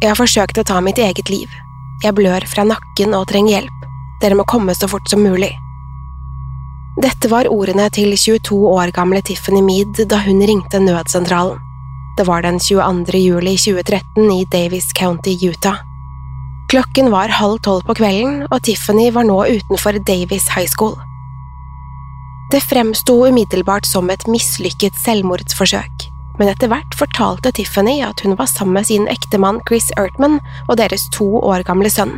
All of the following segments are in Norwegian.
Jeg har forsøkt å ta mitt eget liv. Jeg blør fra nakken og trenger hjelp. Dere må komme så fort som mulig. Dette var ordene til 22 år gamle Tiffany Mead da hun ringte nødsentralen. Det var den 22. juli 2013 i Davis County, Utah. Klokken var halv tolv på kvelden, og Tiffany var nå utenfor Davis High School. Det fremsto umiddelbart som et mislykket selvmordsforsøk, men etter hvert fortalte Tiffany at hun var sammen med sin ektemann Chris Ertman og deres to år gamle sønn.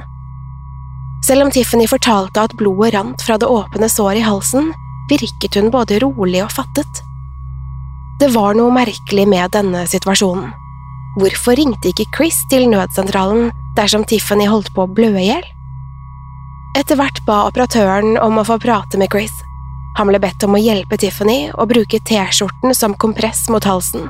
Selv om Tiffany fortalte at blodet rant fra det åpne såret i halsen, virket hun både rolig og fattet. Det var noe merkelig med denne situasjonen. Hvorfor ringte ikke Chris til nødsentralen dersom Tiffany holdt på å blø i hjel? Etter hvert ba operatøren om å få prate med Chris. Han ble bedt om å hjelpe Tiffany å bruke T-skjorten som kompress mot halsen.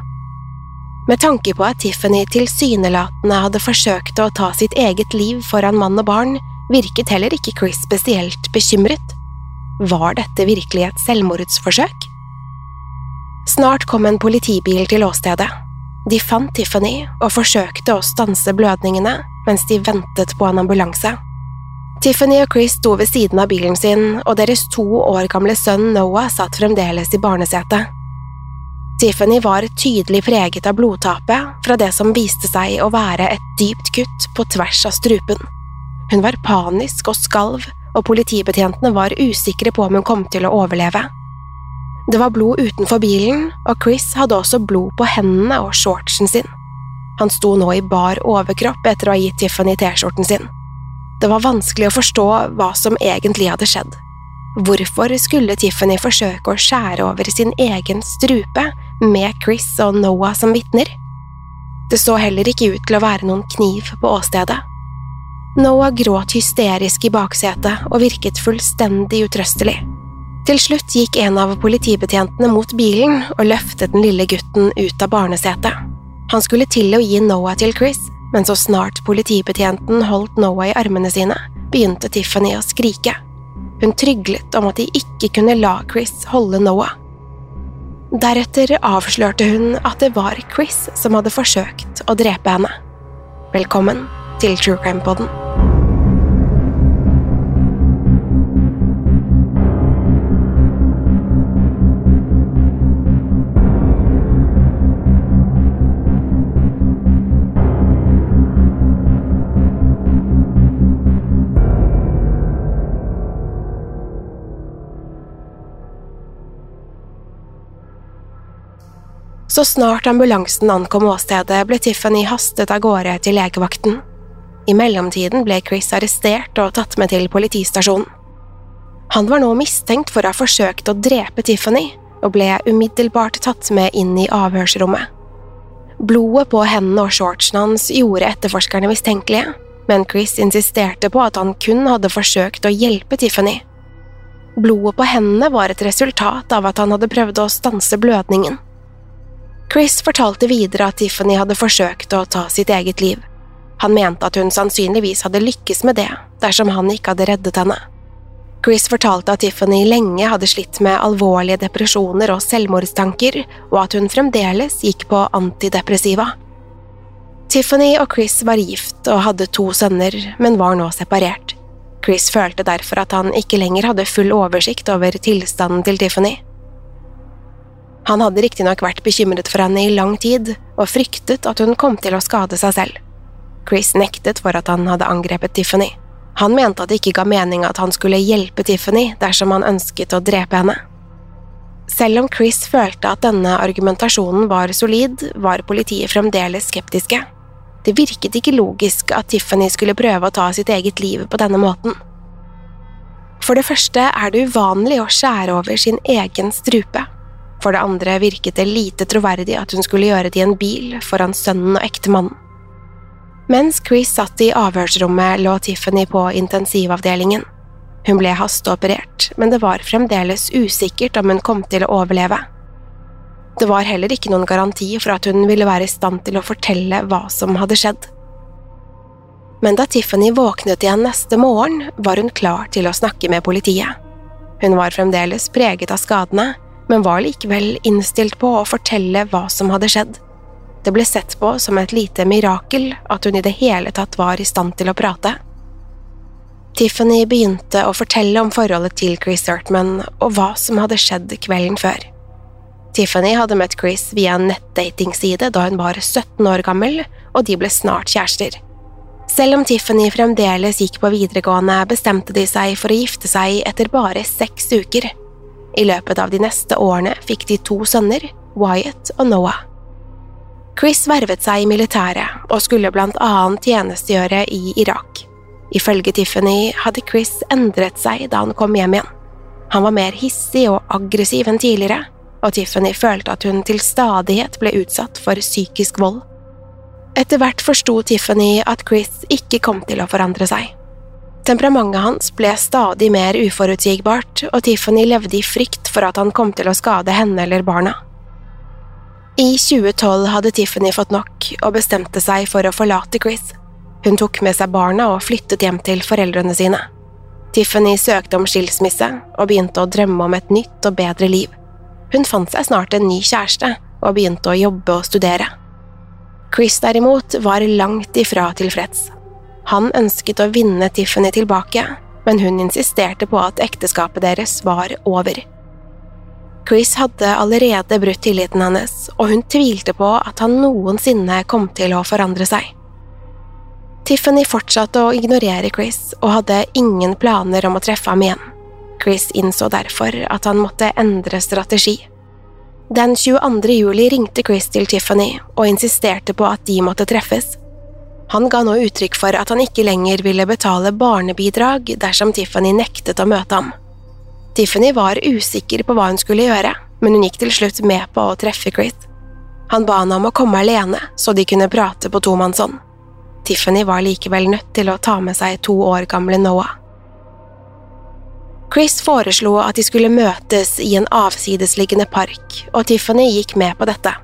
Med tanke på at Tiffany tilsynelatende hadde forsøkt å ta sitt eget liv foran mann og barn, virket heller ikke Chris spesielt bekymret. Var dette virkelig et selvmordsforsøk? Snart kom en politibil til åstedet. De fant Tiffany og forsøkte å stanse blødningene mens de ventet på en ambulanse. Tiffany og Chris sto ved siden av bilen sin, og deres to år gamle sønn Noah satt fremdeles i barnesetet. Tiffany var tydelig preget av blodtapet fra det som viste seg å være et dypt kutt på tvers av strupen. Hun var panisk og skalv, og politibetjentene var usikre på om hun kom til å overleve. Det var blod utenfor bilen, og Chris hadde også blod på hendene og shortsen sin. Han sto nå i bar overkropp etter å ha gitt Tiffany T-skjorten sin. Det var vanskelig å forstå hva som egentlig hadde skjedd. Hvorfor skulle Tiffany forsøke å skjære over sin egen strupe med Chris og Noah som vitner? Det så heller ikke ut til å være noen kniv på åstedet. Noah gråt hysterisk i baksetet og virket fullstendig utrøstelig. Til slutt gikk en av politibetjentene mot bilen og løftet den lille gutten ut av barnesetet. Han skulle til å gi Noah til Chris, men så snart politibetjenten holdt Noah i armene sine, begynte Tiffany å skrike. Hun tryglet om at de ikke kunne la Chris holde Noah. Deretter avslørte hun at det var Chris som hadde forsøkt å drepe henne. Velkommen til True Crime Podden. Så snart ambulansen ankom åstedet, ble Tiffany hastet av gårde til legevakten. I mellomtiden ble Chris arrestert og tatt med til politistasjonen. Han var nå mistenkt for å ha forsøkt å drepe Tiffany, og ble umiddelbart tatt med inn i avhørsrommet. Blodet på hendene og shortsen hans gjorde etterforskerne mistenkelige, men Chris insisterte på at han kun hadde forsøkt å hjelpe Tiffany. Blodet på hendene var et resultat av at han hadde prøvd å stanse blødningen. Chris fortalte videre at Tiffany hadde forsøkt å ta sitt eget liv. Han mente at hun sannsynligvis hadde lykkes med det dersom han ikke hadde reddet henne. Chris fortalte at Tiffany lenge hadde slitt med alvorlige depresjoner og selvmordstanker, og at hun fremdeles gikk på antidepressiva. Tiffany og Chris var gift og hadde to sønner, men var nå separert. Chris følte derfor at han ikke lenger hadde full oversikt over tilstanden til Tiffany. Han hadde riktignok vært bekymret for henne i lang tid, og fryktet at hun kom til å skade seg selv. Chris nektet for at han hadde angrepet Tiffany. Han mente at det ikke ga mening at han skulle hjelpe Tiffany dersom han ønsket å drepe henne. Selv om Chris følte at denne argumentasjonen var solid, var politiet fremdeles skeptiske. Det virket ikke logisk at Tiffany skulle prøve å ta sitt eget liv på denne måten. For det første er det uvanlig å skjære over sin egen strupe. For det andre virket det lite troverdig at hun skulle gjøre det i en bil foran sønnen og ektemannen. Mens Chris satt i avhørsrommet, lå Tiffany på intensivavdelingen. Hun ble hasteoperert, men det var fremdeles usikkert om hun kom til å overleve. Det var heller ikke noen garanti for at hun ville være i stand til å fortelle hva som hadde skjedd. Men da Tiffany våknet igjen neste morgen, var hun klar til å snakke med politiet. Hun var fremdeles preget av skadene, men var likevel innstilt på å fortelle hva som hadde skjedd. Det ble sett på som et lite mirakel at hun i det hele tatt var i stand til å prate. Tiffany begynte å fortelle om forholdet til Chris Hartman og hva som hadde skjedd kvelden før. Tiffany hadde møtt Chris via en nettdatingside da hun var 17 år gammel, og de ble snart kjærester. Selv om Tiffany fremdeles gikk på videregående, bestemte de seg for å gifte seg etter bare seks uker. I løpet av de neste årene fikk de to sønner, Wyatt og Noah. Chris vervet seg i militæret og skulle blant annet tjenestegjøre i Irak. Ifølge Tiffany hadde Chris endret seg da han kom hjem igjen. Han var mer hissig og aggressiv enn tidligere, og Tiffany følte at hun til stadighet ble utsatt for psykisk vold. Etter hvert forsto Tiffany at Chris ikke kom til å forandre seg. Temperamentet hans ble stadig mer uforutsigbart, og Tiffany levde i frykt for at han kom til å skade henne eller barna. I 2012 hadde Tiffany fått nok og bestemte seg for å forlate Chris. Hun tok med seg barna og flyttet hjem til foreldrene sine. Tiffany søkte om skilsmisse og begynte å drømme om et nytt og bedre liv. Hun fant seg snart en ny kjæreste og begynte å jobbe og studere. Chris derimot var langt ifra tilfreds. Han ønsket å vinne Tiffany tilbake, men hun insisterte på at ekteskapet deres var over. Chris hadde allerede brutt tilliten hennes, og hun tvilte på at han noensinne kom til å forandre seg. Tiffany fortsatte å ignorere Chris og hadde ingen planer om å treffe ham igjen. Chris innså derfor at han måtte endre strategi. Den 22. juli ringte Chris til Tiffany og insisterte på at de måtte treffes. Han ga nå uttrykk for at han ikke lenger ville betale barnebidrag dersom Tiffany nektet å møte ham. Tiffany var usikker på hva hun skulle gjøre, men hun gikk til slutt med på å treffe Chris. Han ba henne om å komme alene, så de kunne prate på tomannshånd. Tiffany var likevel nødt til å ta med seg to år gamle Noah. Chris foreslo at de skulle møtes i en avsidesliggende park, og Tiffany gikk med på dette.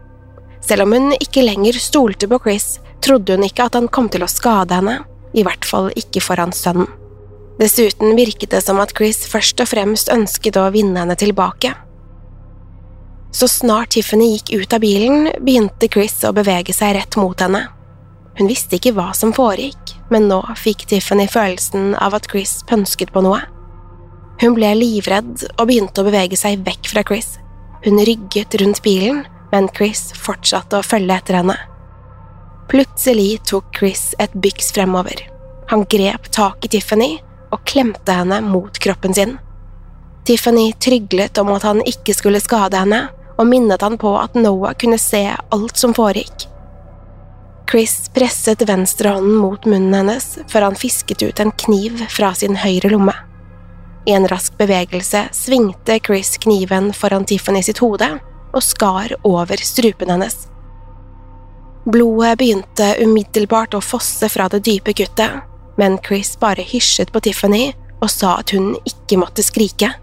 Selv om hun ikke lenger stolte på Chris, trodde hun ikke at han kom til å skade henne, i hvert fall ikke foran sønnen. Dessuten virket det som at Chris først og fremst ønsket å vinne henne tilbake. Så snart Tiffany gikk ut av bilen, begynte Chris å bevege seg rett mot henne. Hun visste ikke hva som foregikk, men nå fikk Tiffany følelsen av at Chris pønsket på noe. Hun ble livredd og begynte å bevege seg vekk fra Chris. Hun rygget rundt bilen, men Chris fortsatte å følge etter henne. Plutselig tok Chris et byks fremover. Han grep tak i Tiffany og klemte henne mot kroppen sin. Tiffany tryglet om at han ikke skulle skade henne, og minnet han på at Noah kunne se alt som foregikk. Chris presset venstrehånden mot munnen hennes før han fisket ut en kniv fra sin høyre lomme. I en rask bevegelse svingte Chris kniven foran Tiffany sitt hode og skar over strupen hennes. Blodet begynte umiddelbart å fosse fra det dype kuttet, men Chris bare hysjet på Tiffany og sa at hun ikke måtte skrike.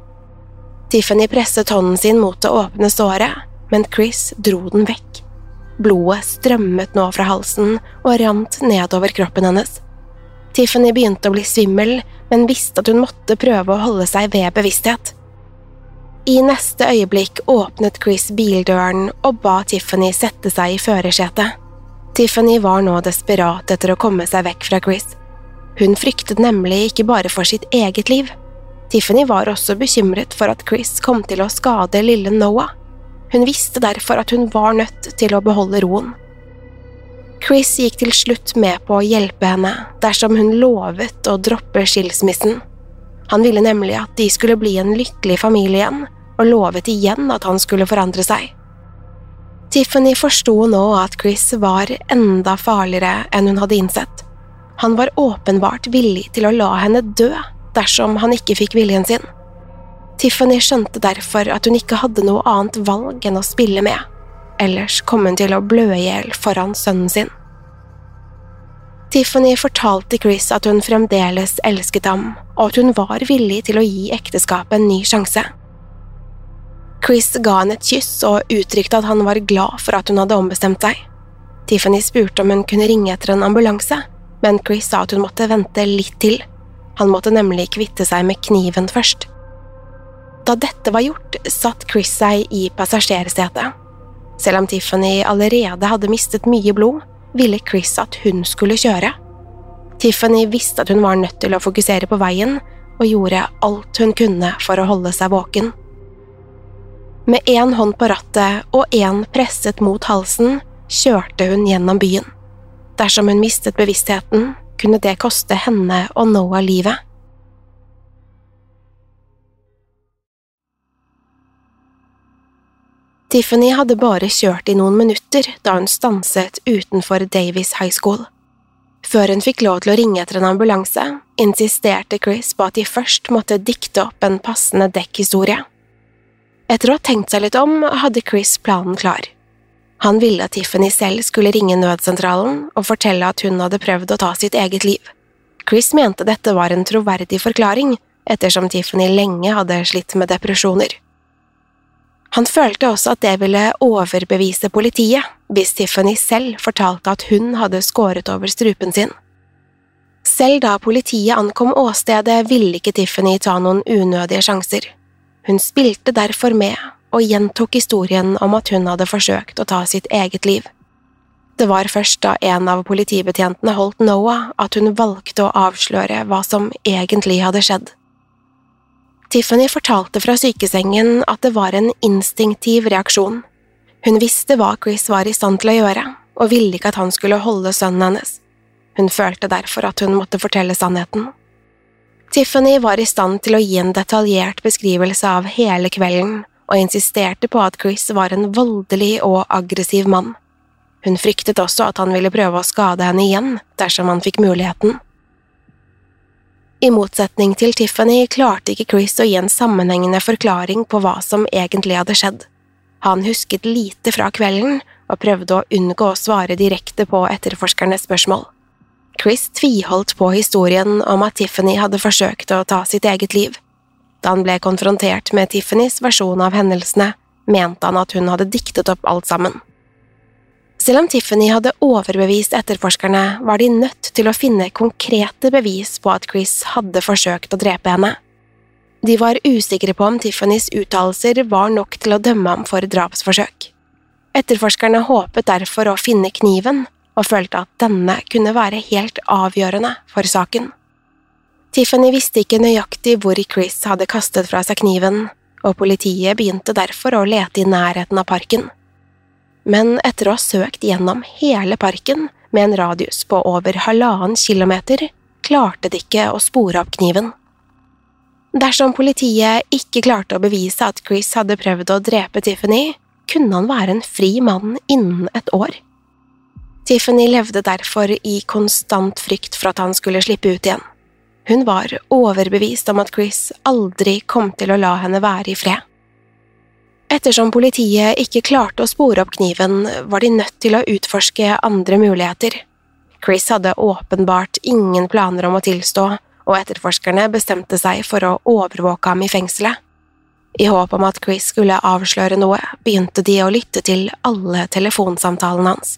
Tiffany presset hånden sin mot det åpne såret, men Chris dro den vekk. Blodet strømmet nå fra halsen og rant nedover kroppen hennes. Tiffany begynte å bli svimmel, men visste at hun måtte prøve å holde seg ved bevissthet. I neste øyeblikk åpnet Chris bildøren og ba Tiffany sette seg i førersetet. Tiffany var nå desperat etter å komme seg vekk fra Chris. Hun fryktet nemlig ikke bare for sitt eget liv. Tiffany var også bekymret for at Chris kom til å skade lille Noah. Hun visste derfor at hun var nødt til å beholde roen. Chris gikk til slutt med på å hjelpe henne dersom hun lovet å droppe skilsmissen. Han ville nemlig at de skulle bli en lykkelig familie igjen, og lovet igjen at han skulle forandre seg. Tiffany forsto nå at Chris var enda farligere enn hun hadde innsett. Han var åpenbart villig til å la henne dø dersom han ikke fikk viljen sin. Tiffany skjønte derfor at hun ikke hadde noe annet valg enn å spille med, ellers kom hun til å blø i hjel foran sønnen sin. Tiffany fortalte Chris at hun fremdeles elsket ham, og at hun var villig til å gi ekteskapet en ny sjanse. Chris ga henne et kyss og uttrykte at han var glad for at hun hadde ombestemt seg. Tiffany spurte om hun kunne ringe etter en ambulanse, men Chris sa at hun måtte vente litt til. Han måtte nemlig kvitte seg med kniven først. Da dette var gjort, satt Chris seg i passasjersetet. Selv om Tiffany allerede hadde mistet mye blod, ville Chris at hun skulle kjøre. Tiffany visste at hun var nødt til å fokusere på veien, og gjorde alt hun kunne for å holde seg våken. Med én hånd på rattet og én presset mot halsen kjørte hun gjennom byen. Dersom hun mistet bevisstheten, kunne det koste henne og Noah livet. Tiffany hadde bare kjørt i noen minutter da hun stanset utenfor Davies High School. Før hun fikk lov til å ringe etter en ambulanse, insisterte Chris på at de først måtte dikte opp en passende dekkhistorie. Etter å ha tenkt seg litt om, hadde Chris planen klar. Han ville at Tiffany selv skulle ringe nødsentralen og fortelle at hun hadde prøvd å ta sitt eget liv. Chris mente dette var en troverdig forklaring, ettersom Tiffany lenge hadde slitt med depresjoner. Han følte også at det ville overbevise politiet hvis Tiffany selv fortalte at hun hadde skåret over strupen sin. Selv da politiet ankom åstedet, ville ikke Tiffany ta noen unødige sjanser. Hun spilte derfor med og gjentok historien om at hun hadde forsøkt å ta sitt eget liv. Det var først da en av politibetjentene holdt Noah at hun valgte å avsløre hva som egentlig hadde skjedd. Tiffany fortalte fra sykesengen at det var en instinktiv reaksjon. Hun visste hva Chris var i stand til å gjøre, og ville ikke at han skulle holde sønnen hennes. Hun følte derfor at hun måtte fortelle sannheten. Tiffany var i stand til å gi en detaljert beskrivelse av hele kvelden og insisterte på at Chris var en voldelig og aggressiv mann. Hun fryktet også at han ville prøve å skade henne igjen dersom han fikk muligheten. I motsetning til Tiffany klarte ikke Chris å gi en sammenhengende forklaring på hva som egentlig hadde skjedd. Han husket lite fra kvelden og prøvde å unngå å svare direkte på etterforskernes spørsmål. Chris tviholdt på historien om at Tiffany hadde forsøkt å ta sitt eget liv. Da han ble konfrontert med Tiffany's versjon av hendelsene, mente han at hun hadde diktet opp alt sammen. Selv om Tiffany hadde overbevist etterforskerne, var de nødt til å finne konkrete bevis på at Chris hadde forsøkt å drepe henne. De var usikre på om Tiffany's uttalelser var nok til å dømme ham for drapsforsøk. Etterforskerne håpet derfor å finne kniven, og følte at denne kunne være helt avgjørende for saken. Tiffany visste ikke nøyaktig hvor Chris hadde kastet fra seg kniven, og politiet begynte derfor å lete i nærheten av parken. Men etter å ha søkt gjennom hele parken med en radius på over halvannen kilometer, klarte de ikke å spore opp kniven. Dersom politiet ikke klarte å bevise at Chris hadde prøvd å drepe Tiffany, kunne han være en fri mann innen et år. Tiffany levde derfor i konstant frykt for at han skulle slippe ut igjen. Hun var overbevist om at Chris aldri kom til å la henne være i fred. Ettersom politiet ikke klarte å spore opp kniven, var de nødt til å utforske andre muligheter. Chris hadde åpenbart ingen planer om å tilstå, og etterforskerne bestemte seg for å overvåke ham i fengselet. I håp om at Chris skulle avsløre noe, begynte de å lytte til alle telefonsamtalene hans.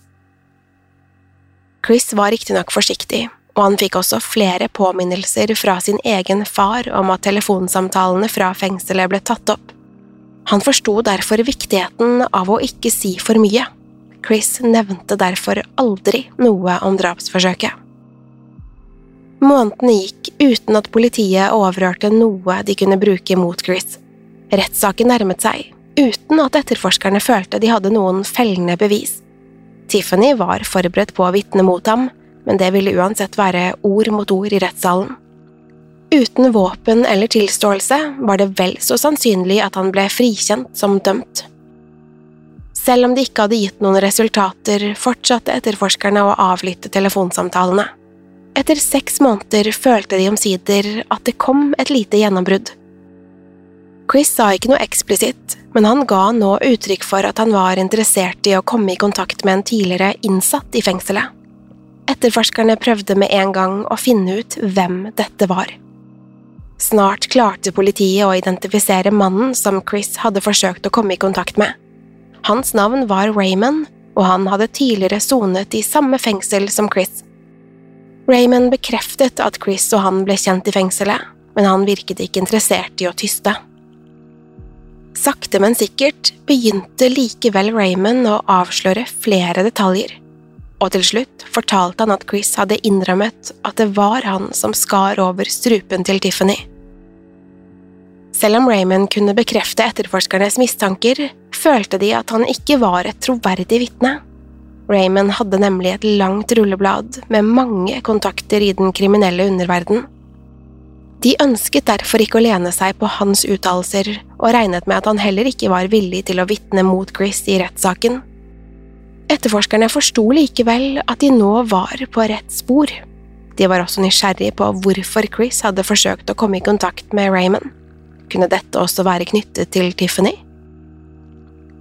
Chris var riktignok forsiktig, og han fikk også flere påminnelser fra sin egen far om at telefonsamtalene fra fengselet ble tatt opp. Han forsto derfor viktigheten av å ikke si for mye. Chris nevnte derfor aldri noe om drapsforsøket. Månedene gikk uten at politiet overhørte noe de kunne bruke mot Chris. Rettssaken nærmet seg, uten at etterforskerne følte de hadde noen fellende bevis. Tiffany var forberedt på å vitne mot ham, men det ville uansett være ord mot ord i rettssalen. Uten våpen eller tilståelse var det vel så sannsynlig at han ble frikjent som dømt. Selv om de ikke hadde gitt noen resultater, fortsatte etterforskerne å avlytte telefonsamtalene. Etter seks måneder følte de omsider at det kom et lite gjennombrudd. Chris sa ikke noe eksplisitt, men han ga nå uttrykk for at han var interessert i å komme i kontakt med en tidligere innsatt i fengselet. Etterforskerne prøvde med en gang å finne ut hvem dette var. Snart klarte politiet å identifisere mannen som Chris hadde forsøkt å komme i kontakt med. Hans navn var Raymond, og han hadde tidligere sonet i samme fengsel som Chris. Raymond bekreftet at Chris og han ble kjent i fengselet, men han virket ikke interessert i å tyste. Sakte, men sikkert begynte likevel Raymond å avsløre flere detaljer, og til slutt fortalte han at Chris hadde innrømmet at det var han som skar over strupen til Tiffany. Selv om Raymond kunne bekrefte etterforskernes mistanker, følte de at han ikke var et troverdig vitne. Raymond hadde nemlig et langt rulleblad med mange kontakter i den kriminelle underverden. De ønsket derfor ikke å lene seg på hans uttalelser, og regnet med at han heller ikke var villig til å vitne mot Chris i rettssaken. Etterforskerne forsto likevel at de nå var på rett spor. De var også nysgjerrige på hvorfor Chris hadde forsøkt å komme i kontakt med Raymond. Kunne dette også være knyttet til Tiffany?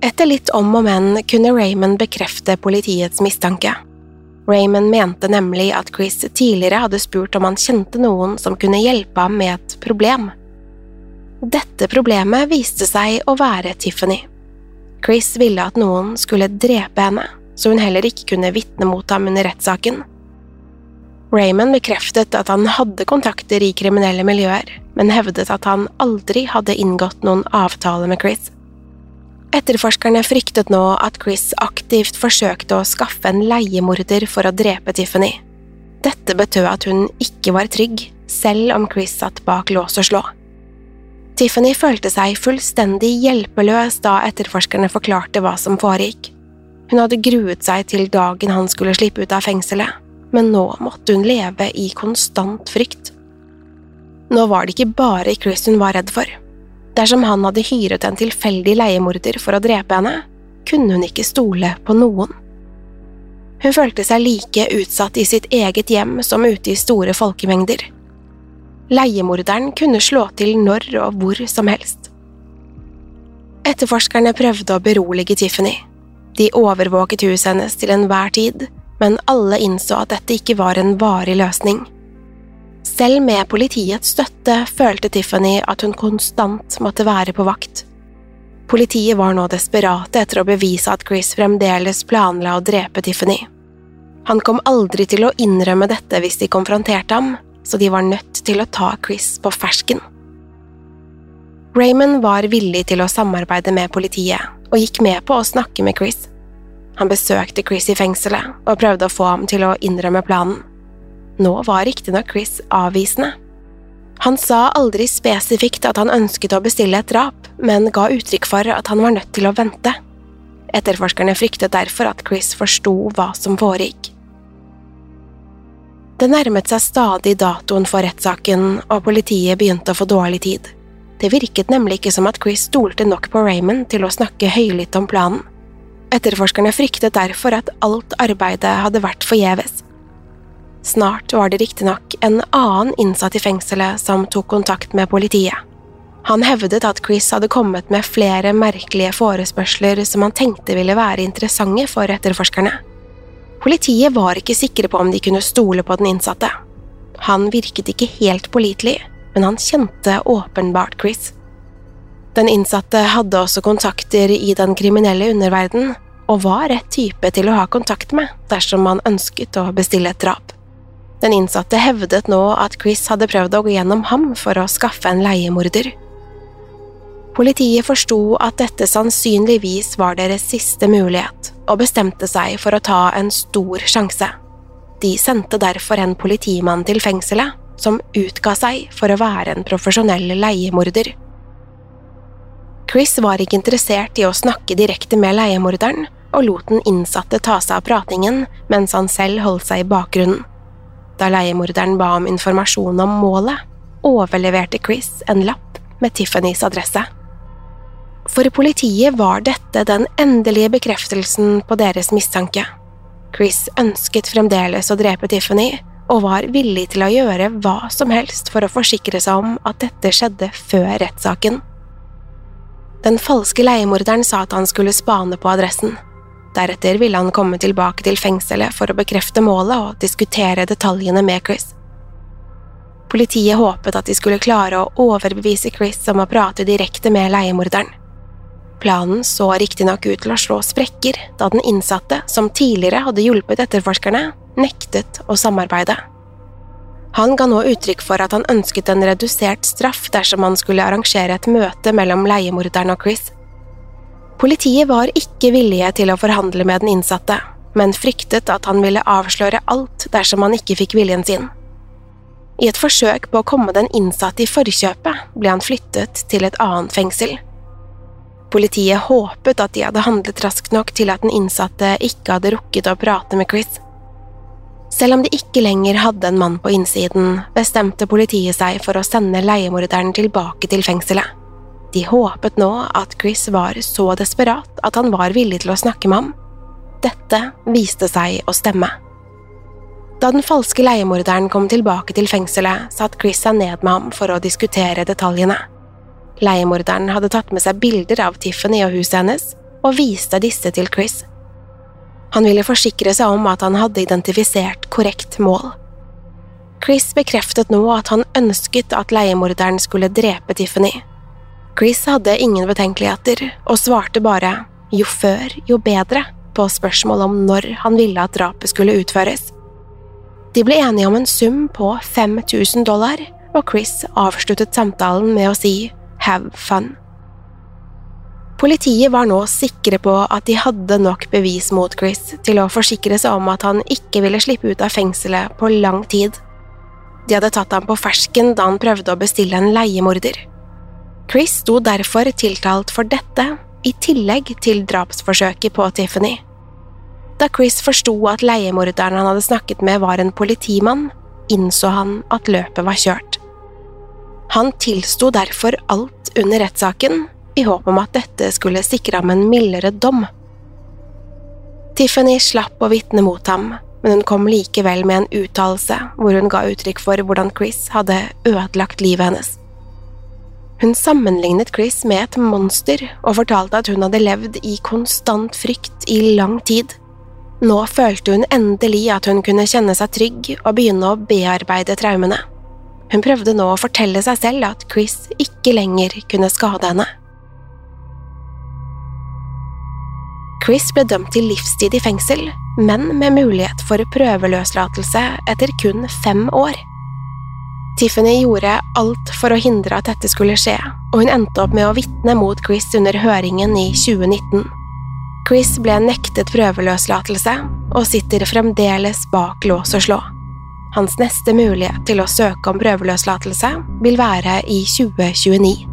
Etter litt om og men kunne Raymond bekrefte politiets mistanke. Raymond mente nemlig at Chris tidligere hadde spurt om han kjente noen som kunne hjelpe ham med et problem. Dette problemet viste seg å være Tiffany. Chris ville at noen skulle drepe henne, så hun heller ikke kunne vitne mot ham under rettssaken. Raymond bekreftet at han hadde kontakter i kriminelle miljøer, men hevdet at han aldri hadde inngått noen avtale med Chris. Etterforskerne fryktet nå at Chris aktivt forsøkte å skaffe en leiemorder for å drepe Tiffany. Dette betød at hun ikke var trygg, selv om Chris satt bak lås og slå. Tiffany følte seg fullstendig hjelpeløs da etterforskerne forklarte hva som foregikk. Hun hadde gruet seg til dagen han skulle slippe ut av fengselet, men nå måtte hun leve i konstant frykt. Nå var det ikke bare Chris hun var redd for. Dersom han hadde hyret en tilfeldig leiemorder for å drepe henne, kunne hun ikke stole på noen. Hun følte seg like utsatt i sitt eget hjem som ute i store folkemengder. Leiemorderen kunne slå til når og hvor som helst. Etterforskerne prøvde å berolige Tiffany. De overvåket huset hennes til enhver tid, men alle innså at dette ikke var en varig løsning. Selv med politiets støtte følte Tiffany at hun konstant måtte være på vakt. Politiet var nå desperate etter å bevise at Chris fremdeles planla å drepe Tiffany. Han kom aldri til å innrømme dette hvis de konfronterte ham, så de var nødt til å ta Chris på fersken. Raymond var villig til å samarbeide med politiet, og gikk med på å snakke med Chris. Han besøkte Chris i fengselet og prøvde å få ham til å innrømme planen. Nå var riktignok Chris avvisende. Han sa aldri spesifikt at han ønsket å bestille et drap, men ga uttrykk for at han var nødt til å vente. Etterforskerne fryktet derfor at Chris forsto hva som foregikk. Det nærmet seg stadig datoen for rettssaken, og politiet begynte å få dårlig tid. Det virket nemlig ikke som at Chris stolte nok på Raymond til å snakke høylytt om planen. Etterforskerne fryktet derfor at alt arbeidet hadde vært forgjeves. Snart var det riktignok en annen innsatt i fengselet som tok kontakt med politiet. Han hevdet at Chris hadde kommet med flere merkelige forespørsler som han tenkte ville være interessante for etterforskerne. Politiet var ikke sikre på om de kunne stole på den innsatte. Han virket ikke helt pålitelig, men han kjente åpenbart Chris. Den innsatte hadde også kontakter i den kriminelle underverden, og var rett type til å ha kontakt med dersom man ønsket å bestille et drap. Den innsatte hevdet nå at Chris hadde prøvd å gå gjennom ham for å skaffe en leiemorder. Politiet forsto at dette sannsynligvis var deres siste mulighet, og bestemte seg for å ta en stor sjanse. De sendte derfor en politimann til fengselet, som utga seg for å være en profesjonell leiemorder. Chris var ikke interessert i å snakke direkte med leiemorderen, og lot den innsatte ta seg av pratingen mens han selv holdt seg i bakgrunnen. Da leiemorderen ba om informasjon om målet, overleverte Chris en lapp med Tiffany's adresse. For politiet var dette den endelige bekreftelsen på deres mistanke. Chris ønsket fremdeles å drepe Tiffany, og var villig til å gjøre hva som helst for å forsikre seg om at dette skjedde før rettssaken. Den falske leiemorderen sa at han skulle spane på adressen. Deretter ville han komme tilbake til fengselet for å bekrefte målet og diskutere detaljene med Chris. Politiet håpet at de skulle klare å overbevise Chris om å prate direkte med leiemorderen. Planen så riktignok ut til å slå sprekker da den innsatte, som tidligere hadde hjulpet etterforskerne, nektet å samarbeide. Han ga nå uttrykk for at han ønsket en redusert straff dersom han skulle arrangere et møte mellom leiemorderen og Chris. Politiet var ikke villige til å forhandle med den innsatte, men fryktet at han ville avsløre alt dersom han ikke fikk viljen sin. I et forsøk på å komme den innsatte i forkjøpet ble han flyttet til et annet fengsel. Politiet håpet at de hadde handlet raskt nok til at den innsatte ikke hadde rukket å prate med Chris. Selv om de ikke lenger hadde en mann på innsiden, bestemte politiet seg for å sende leiemorderen tilbake til fengselet. De håpet nå at Chris var så desperat at han var villig til å snakke med ham. Dette viste seg å stemme. Da den falske leiemorderen kom tilbake til fengselet, satt Chris seg ned med ham for å diskutere detaljene. Leiemorderen hadde tatt med seg bilder av Tiffany og huset hennes, og viste disse til Chris. Han ville forsikre seg om at han hadde identifisert korrekt mål. Chris bekreftet nå at han ønsket at leiemorderen skulle drepe Tiffany. Chris hadde ingen betenkeligheter, og svarte bare jo før, jo bedre på spørsmål om når han ville at drapet skulle utføres. De ble enige om en sum på 5000 dollar, og Chris avsluttet samtalen med å si have fun. Politiet var nå sikre på at de hadde nok bevis mot Chris til å forsikre seg om at han ikke ville slippe ut av fengselet på lang tid. De hadde tatt ham på fersken da han prøvde å bestille en leiemorder. Chris sto derfor tiltalt for dette, i tillegg til drapsforsøket på Tiffany. Da Chris forsto at leiemorderen han hadde snakket med var en politimann, innså han at løpet var kjørt. Han tilsto derfor alt under rettssaken, i håp om at dette skulle sikre ham en mildere dom. Tiffany slapp å vitne mot ham, men hun kom likevel med en uttalelse hvor hun ga uttrykk for hvordan Chris hadde ødelagt livet hennes. Hun sammenlignet Chris med et monster og fortalte at hun hadde levd i konstant frykt i lang tid. Nå følte hun endelig at hun kunne kjenne seg trygg og begynne å bearbeide traumene. Hun prøvde nå å fortelle seg selv at Chris ikke lenger kunne skade henne. Chris ble dømt til livstid i fengsel, men med mulighet for prøveløslatelse etter kun fem år. Tiffany gjorde alt for å hindre at dette skulle skje, og hun endte opp med å vitne mot Chris under høringen i 2019. Chris ble nektet prøveløslatelse og sitter fremdeles bak lås og slå. Hans neste mulighet til å søke om prøveløslatelse vil være i 2029.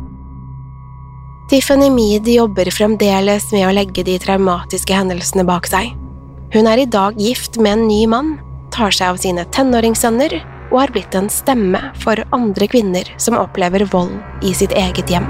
Tiffany Mead jobber fremdeles med å legge de traumatiske hendelsene bak seg. Hun er i dag gift med en ny mann, tar seg av sine tenåringssønner og har blitt en stemme for andre kvinner som opplever vold i sitt eget hjem.